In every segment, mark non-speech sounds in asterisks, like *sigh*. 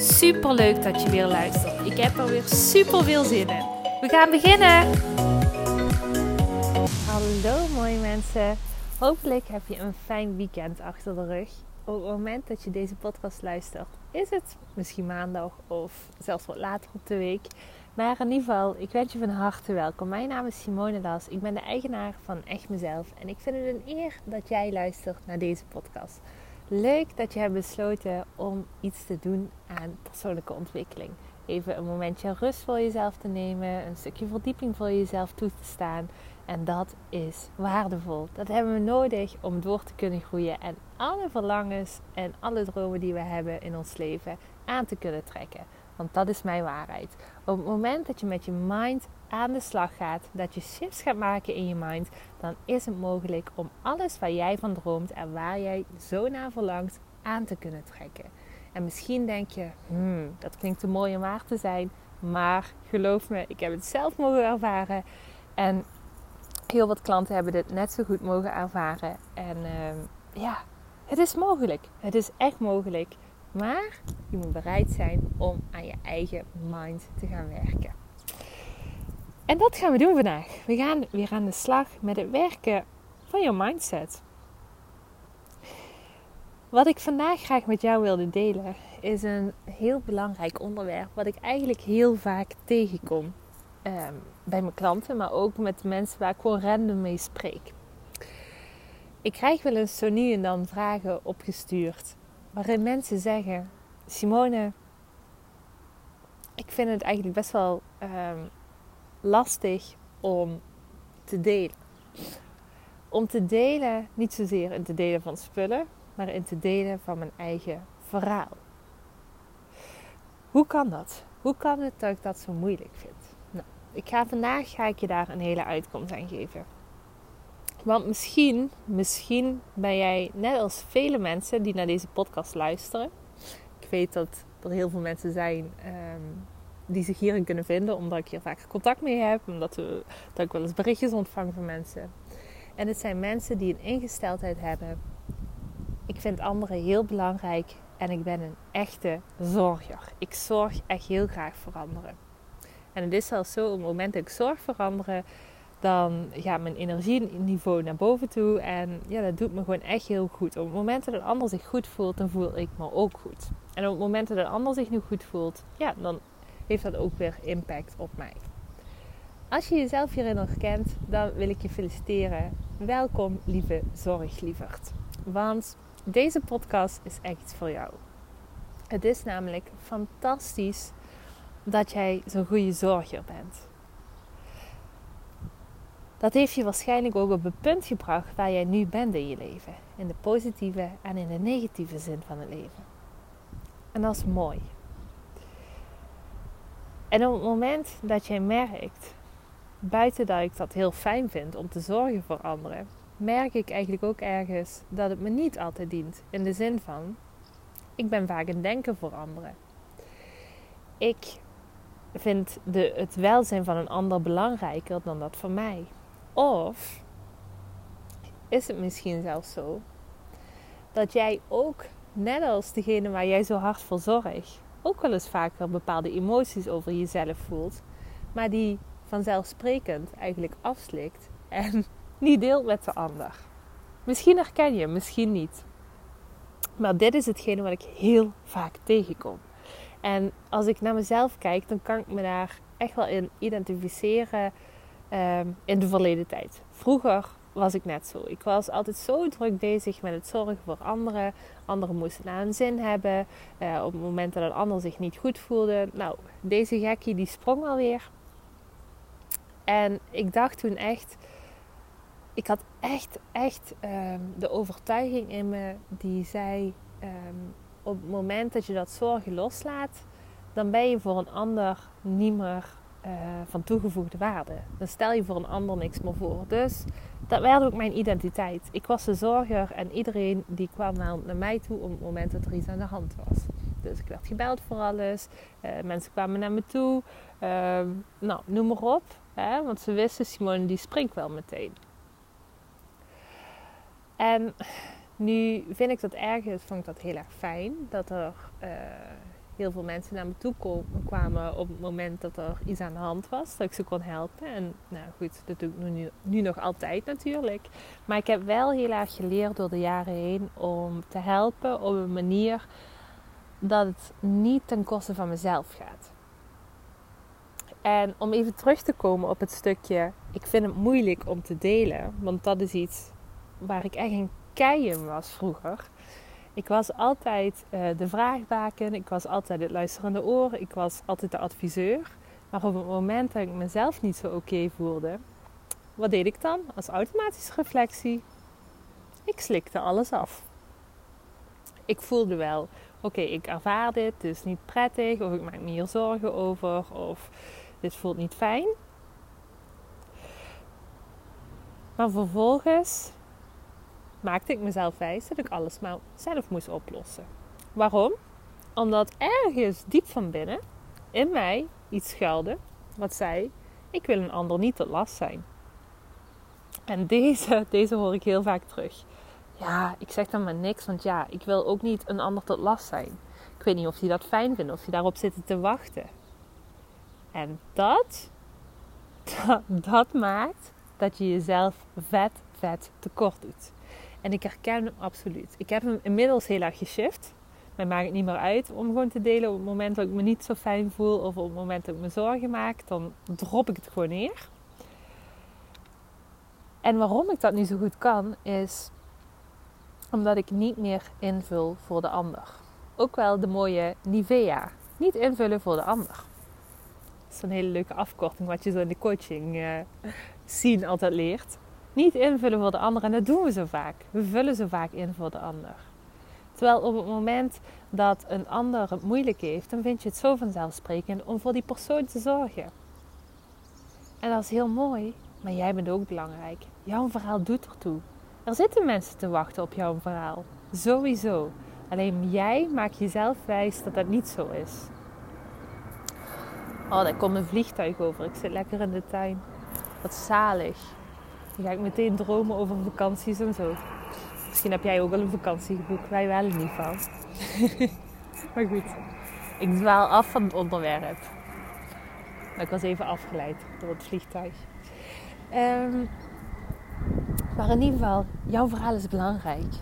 Super leuk dat je weer luistert. Ik heb er weer super veel zin in. We gaan beginnen. Hallo mooie mensen. Hopelijk heb je een fijn weekend achter de rug. Op het moment dat je deze podcast luistert, is het misschien maandag of zelfs wat later op de week. Maar in ieder geval, ik wens je van harte welkom. Mijn naam is Simone Das. Ik ben de eigenaar van Echt Mezelf. En ik vind het een eer dat jij luistert naar deze podcast. Leuk dat je hebt besloten om iets te doen aan persoonlijke ontwikkeling. Even een momentje rust voor jezelf te nemen, een stukje verdieping voor jezelf toe te staan. En dat is waardevol. Dat hebben we nodig om door te kunnen groeien en alle verlangens en alle dromen die we hebben in ons leven aan te kunnen trekken. Want dat is mijn waarheid. Op het moment dat je met je mind aan de slag gaat, dat je shifts gaat maken in je mind, dan is het mogelijk om alles waar jij van droomt en waar jij zo naar verlangt aan te kunnen trekken. En misschien denk je, hmm, dat klinkt te mooi om waar te zijn, maar geloof me, ik heb het zelf mogen ervaren. En heel wat klanten hebben dit net zo goed mogen ervaren. En uh, ja, het is mogelijk. Het is echt mogelijk. Maar je moet bereid zijn om aan je eigen mind te gaan werken. En dat gaan we doen vandaag. We gaan weer aan de slag met het werken van je mindset. Wat ik vandaag graag met jou wilde delen is een heel belangrijk onderwerp wat ik eigenlijk heel vaak tegenkom ehm, bij mijn klanten, maar ook met mensen waar ik gewoon random mee spreek. Ik krijg wel eens zo nu en dan vragen opgestuurd waarin mensen zeggen: Simone, ik vind het eigenlijk best wel ehm, lastig om te delen. Om te delen, niet zozeer in te delen van spullen, maar in te delen van mijn eigen verhaal. Hoe kan dat? Hoe kan het dat ik dat zo moeilijk vind? Nou, ik ga vandaag ga ik je daar een hele uitkomst aan geven. Want misschien, misschien ben jij net als vele mensen die naar deze podcast luisteren. Ik weet dat er heel veel mensen zijn ehm, die zich hierin kunnen vinden, omdat ik hier vaak contact mee heb, omdat ik wel eens berichtjes ontvang van mensen. En het zijn mensen die een ingesteldheid hebben. Ik vind anderen heel belangrijk en ik ben een echte zorger. Ik zorg echt heel graag voor anderen. En het is zelfs zo, op het moment dat ik zorg voor anderen, dan gaat mijn energieniveau naar boven toe. En ja, dat doet me gewoon echt heel goed. Op het moment dat een ander zich goed voelt, dan voel ik me ook goed. En op het moment dat een ander zich nu goed voelt, ja, dan heeft dat ook weer impact op mij. Als je jezelf hierin herkent, dan wil ik je feliciteren. Welkom, lieve zorglieverd. Want deze podcast is echt voor jou. Het is namelijk fantastisch dat jij zo'n goede zorger bent. Dat heeft je waarschijnlijk ook op het punt gebracht waar jij nu bent in je leven. In de positieve en in de negatieve zin van het leven. En dat is mooi. En op het moment dat jij merkt, buiten dat ik dat heel fijn vind om te zorgen voor anderen, merk ik eigenlijk ook ergens dat het me niet altijd dient. In de zin van, ik ben vaak een denken voor anderen. Ik vind de, het welzijn van een ander belangrijker dan dat van mij. Of is het misschien zelfs zo dat jij ook, net als degene waar jij zo hard voor zorgt, ook wel eens vaker bepaalde emoties over jezelf voelt, maar die vanzelfsprekend eigenlijk afslikt en *laughs* niet deelt met de ander. Misschien herken je, misschien niet. Maar dit is hetgene wat ik heel vaak tegenkom. En als ik naar mezelf kijk, dan kan ik me daar echt wel in identificeren um, in de verleden tijd. Vroeger was ik net zo. Ik was altijd zo druk bezig met het zorgen voor anderen. Anderen moesten naar een zin hebben. Uh, op het moment dat een ander zich niet goed voelde. Nou, deze gekkie die sprong alweer. En ik dacht toen echt... Ik had echt, echt um, de overtuiging in me die zei... Um, op het moment dat je dat zorgen loslaat... dan ben je voor een ander niet meer uh, van toegevoegde waarde. Dan stel je voor een ander niks meer voor. Dus dat werd ook mijn identiteit. Ik was de zorger en iedereen die kwam naar mij toe op het moment dat er iets aan de hand was. Dus ik werd gebeld voor alles. Uh, mensen kwamen naar me toe. Uh, nou, noem maar op. Hè? Want ze wisten, Simone die springt wel meteen. En nu vind ik dat ergens, vond ik dat heel erg fijn. Dat er uh, heel veel mensen naar me toe kwamen op het moment dat er iets aan de hand was. Dat ik ze kon helpen. En nou goed, dat doe ik nu, nu nog altijd natuurlijk. Maar ik heb wel heel erg geleerd door de jaren heen om te helpen op een manier dat het niet ten koste van mezelf gaat. En om even terug te komen op het stukje, ik vind het moeilijk om te delen, want dat is iets waar ik echt een kei in was vroeger. Ik was altijd uh, de vraagbaken, ik was altijd het luisterende oor, ik was altijd de adviseur. Maar op het moment dat ik mezelf niet zo oké voelde, wat deed ik dan als automatische reflectie? Ik slikte alles af. Ik voelde wel, oké, ik ervaar dit, het is niet prettig, of ik maak me hier zorgen over, of dit voelt niet fijn. Maar vervolgens maakte ik mezelf wijs dat ik alles maar zelf moest oplossen. Waarom? Omdat ergens diep van binnen in mij iets schuilde wat zei: Ik wil een ander niet tot last zijn. En deze, *laughs* deze hoor ik heel vaak terug. Ja, ik zeg dan maar niks, want ja, ik wil ook niet een ander tot last zijn. Ik weet niet of die dat fijn vinden, of die daarop zitten te wachten. En dat, *laughs* dat, dat maakt dat je jezelf vet, vet tekort doet. En ik herken hem absoluut. Ik heb hem inmiddels heel erg geshift. Mij maakt het niet meer uit om gewoon te delen op het moment dat ik me niet zo fijn voel of op het moment dat ik me zorgen maak. Dan drop ik het gewoon neer. En waarom ik dat nu zo goed kan, is omdat ik niet meer invul voor de ander. Ook wel de mooie Nivea. Niet invullen voor de ander. Dat is een hele leuke afkorting wat je zo in de coaching zien altijd leert. Niet invullen voor de ander. En dat doen we zo vaak. We vullen zo vaak in voor de ander. Terwijl op het moment dat een ander het moeilijk heeft, dan vind je het zo vanzelfsprekend om voor die persoon te zorgen. En dat is heel mooi, maar jij bent ook belangrijk. Jouw verhaal doet ertoe. Er zitten mensen te wachten op jouw verhaal. Sowieso. Alleen jij maakt jezelf wijs dat dat niet zo is. Oh, daar komt een vliegtuig over. Ik zit lekker in de tuin. Wat zalig. Dan ga ik meteen dromen over vakanties en zo. Misschien heb jij ook wel een vakantie geboekt. Wij wel in ieder geval. *laughs* maar goed. Ik dwaal af van het onderwerp. Ik was even afgeleid door het vliegtuig. Um, maar in ieder geval, jouw verhaal is belangrijk.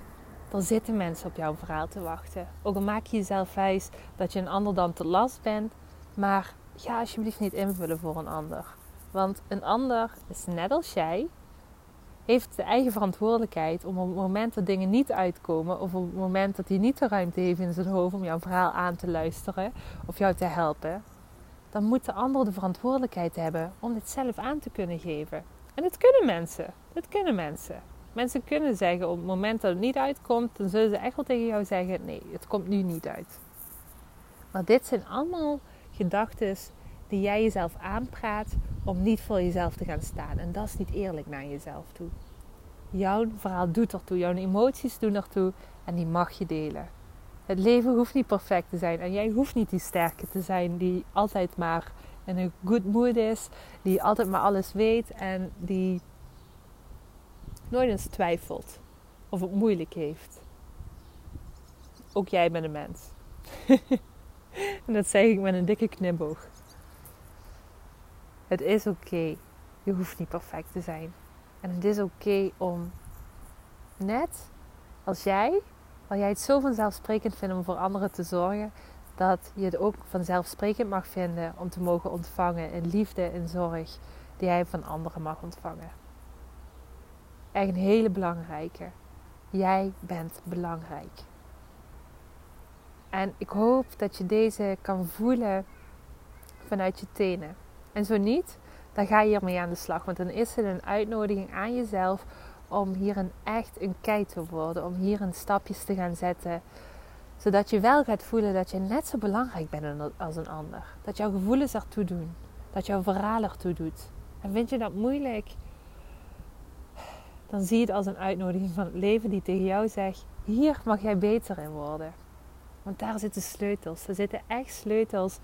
Er zitten mensen op jouw verhaal te wachten. Ook al maak je jezelf wijs dat je een ander dan te last bent. Maar ga alsjeblieft niet invullen voor een ander. Want een ander is net als jij heeft de eigen verantwoordelijkheid om op het moment dat dingen niet uitkomen, of op het moment dat hij niet de ruimte heeft in zijn hoofd om jouw verhaal aan te luisteren of jou te helpen, dan moet de ander de verantwoordelijkheid hebben om dit zelf aan te kunnen geven. En dat kunnen mensen. Dat kunnen mensen. Mensen kunnen zeggen op het moment dat het niet uitkomt, dan zullen ze echt wel tegen jou zeggen: nee, het komt nu niet uit. Maar dit zijn allemaal gedachten die jij jezelf aanpraat om niet voor jezelf te gaan staan. En dat is niet eerlijk naar jezelf toe. Jouw verhaal doet ertoe, jouw emoties doen ertoe en die mag je delen. Het leven hoeft niet perfect te zijn en jij hoeft niet die sterke te zijn die altijd maar in een good mood is, die altijd maar alles weet en die nooit eens twijfelt of het moeilijk heeft. Ook jij bent een mens. *laughs* en dat zeg ik met een dikke knipoog. Het is oké. Je hoeft niet perfect te zijn. En het is oké om net als jij, waar jij het zo vanzelfsprekend vindt om voor anderen te zorgen, dat je het ook vanzelfsprekend mag vinden om te mogen ontvangen in liefde en zorg die jij van anderen mag ontvangen. Echt een hele belangrijke. Jij bent belangrijk. En ik hoop dat je deze kan voelen vanuit je tenen. En zo niet, dan ga je hiermee aan de slag. Want dan is het een uitnodiging aan jezelf om hier een echt een kei te worden. Om hier een stapjes te gaan zetten Zodat je wel gaat voelen dat je net zo belangrijk bent als een ander. Dat jouw gevoelens ertoe doen. Dat jouw verhaal ertoe doet. En vind je dat moeilijk? Dan zie je het als een uitnodiging van het leven die tegen jou zegt: hier mag jij beter in worden. Want daar zitten sleutels. Er zitten echt sleutels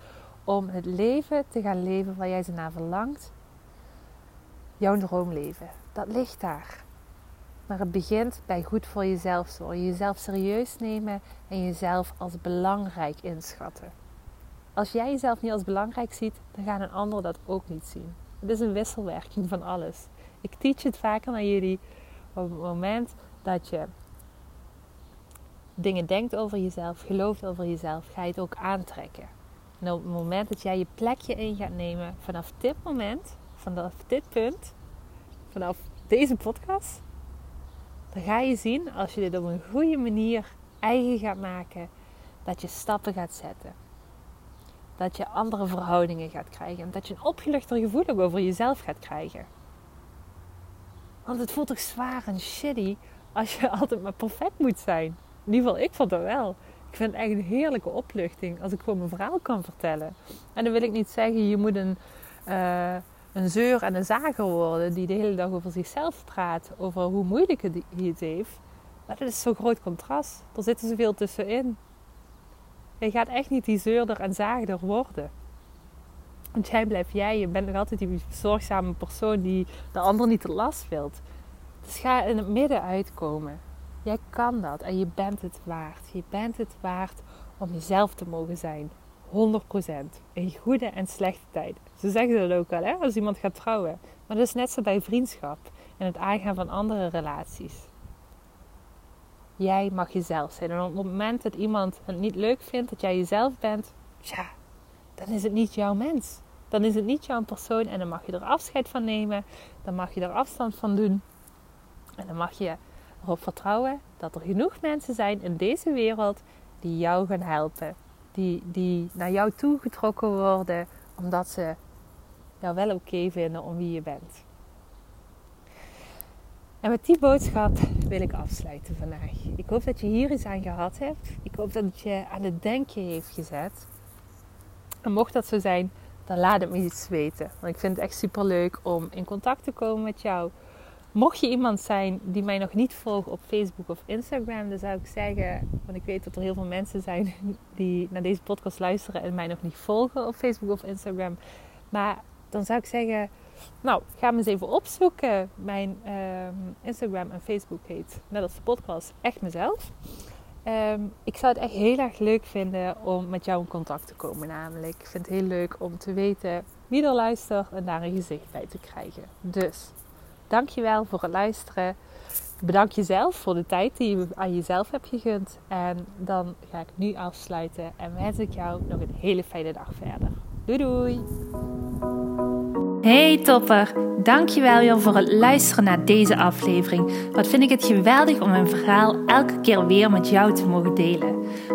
om het leven te gaan leven waar jij ze naar verlangt. Jouw droomleven. Dat ligt daar. Maar het begint bij goed voor jezelf zorgen. Jezelf serieus nemen en jezelf als belangrijk inschatten. Als jij jezelf niet als belangrijk ziet, dan gaat een ander dat ook niet zien. Het is een wisselwerking van alles. Ik teach het vaker naar jullie. Op het moment dat je dingen denkt over jezelf, gelooft over jezelf, ga je het ook aantrekken. En op het moment dat jij je plekje in gaat nemen, vanaf dit moment, vanaf dit punt, vanaf deze podcast, dan ga je zien als je dit op een goede manier eigen gaat maken, dat je stappen gaat zetten. Dat je andere verhoudingen gaat krijgen. En dat je een opgeluchter gevoel ook over jezelf gaat krijgen. Want het voelt toch zwaar en shitty als je *laughs* altijd maar perfect moet zijn. In ieder geval, ik vond dat wel. Ik vind het echt een heerlijke opluchting als ik gewoon mijn verhaal kan vertellen. En dan wil ik niet zeggen, je moet een, uh, een zeur en een zager worden die de hele dag over zichzelf praat, over hoe moeilijk het, het heeft. Maar dat is zo'n groot contrast. Er zit zoveel tussenin. Je gaat echt niet die zeurder en zaagder worden. Want jij blijft jij. Je bent nog altijd die zorgzame persoon die de ander niet te last wilt. Dus ga in het midden uitkomen. Jij kan dat en je bent het waard. Je bent het waard om jezelf te mogen zijn. 100%. In goede en slechte tijden. Ze zeggen dat ook wel, hè, als iemand gaat trouwen. Maar dat is net zo bij vriendschap en het aangaan van andere relaties. Jij mag jezelf zijn. En op het moment dat iemand het niet leuk vindt dat jij jezelf bent, ja, dan is het niet jouw mens. Dan is het niet jouw persoon en dan mag je er afscheid van nemen. Dan mag je er afstand van doen. En dan mag je erop vertrouwen dat er genoeg mensen zijn in deze wereld die jou gaan helpen. Die, die naar jou toe getrokken worden omdat ze jou wel oké vinden om wie je bent. En met die boodschap wil ik afsluiten vandaag. Ik hoop dat je hier iets aan gehad hebt. Ik hoop dat het je aan het denken heeft gezet. En mocht dat zo zijn, dan laat het me iets weten. Want ik vind het echt super leuk om in contact te komen met jou. Mocht je iemand zijn die mij nog niet volgt op Facebook of Instagram, dan zou ik zeggen, want ik weet dat er heel veel mensen zijn *laughs* die naar deze podcast luisteren en mij nog niet volgen op Facebook of Instagram. Maar dan zou ik zeggen, nou, ga me eens even opzoeken. Mijn ehm, Instagram en Facebook heet, net als de podcast, echt mezelf. Ehm, ik zou het echt heel erg leuk vinden om met jou in contact te komen namelijk. Ik vind het heel leuk om te weten wie er luistert en daar een gezicht bij te krijgen. Dus Dankjewel voor het luisteren. Bedank jezelf voor de tijd die je aan jezelf hebt gegund. En dan ga ik nu afsluiten en wens ik jou nog een hele fijne dag verder. Doei doei! Hey topper, dankjewel weer voor het luisteren naar deze aflevering. Wat vind ik het geweldig om mijn verhaal elke keer weer met jou te mogen delen.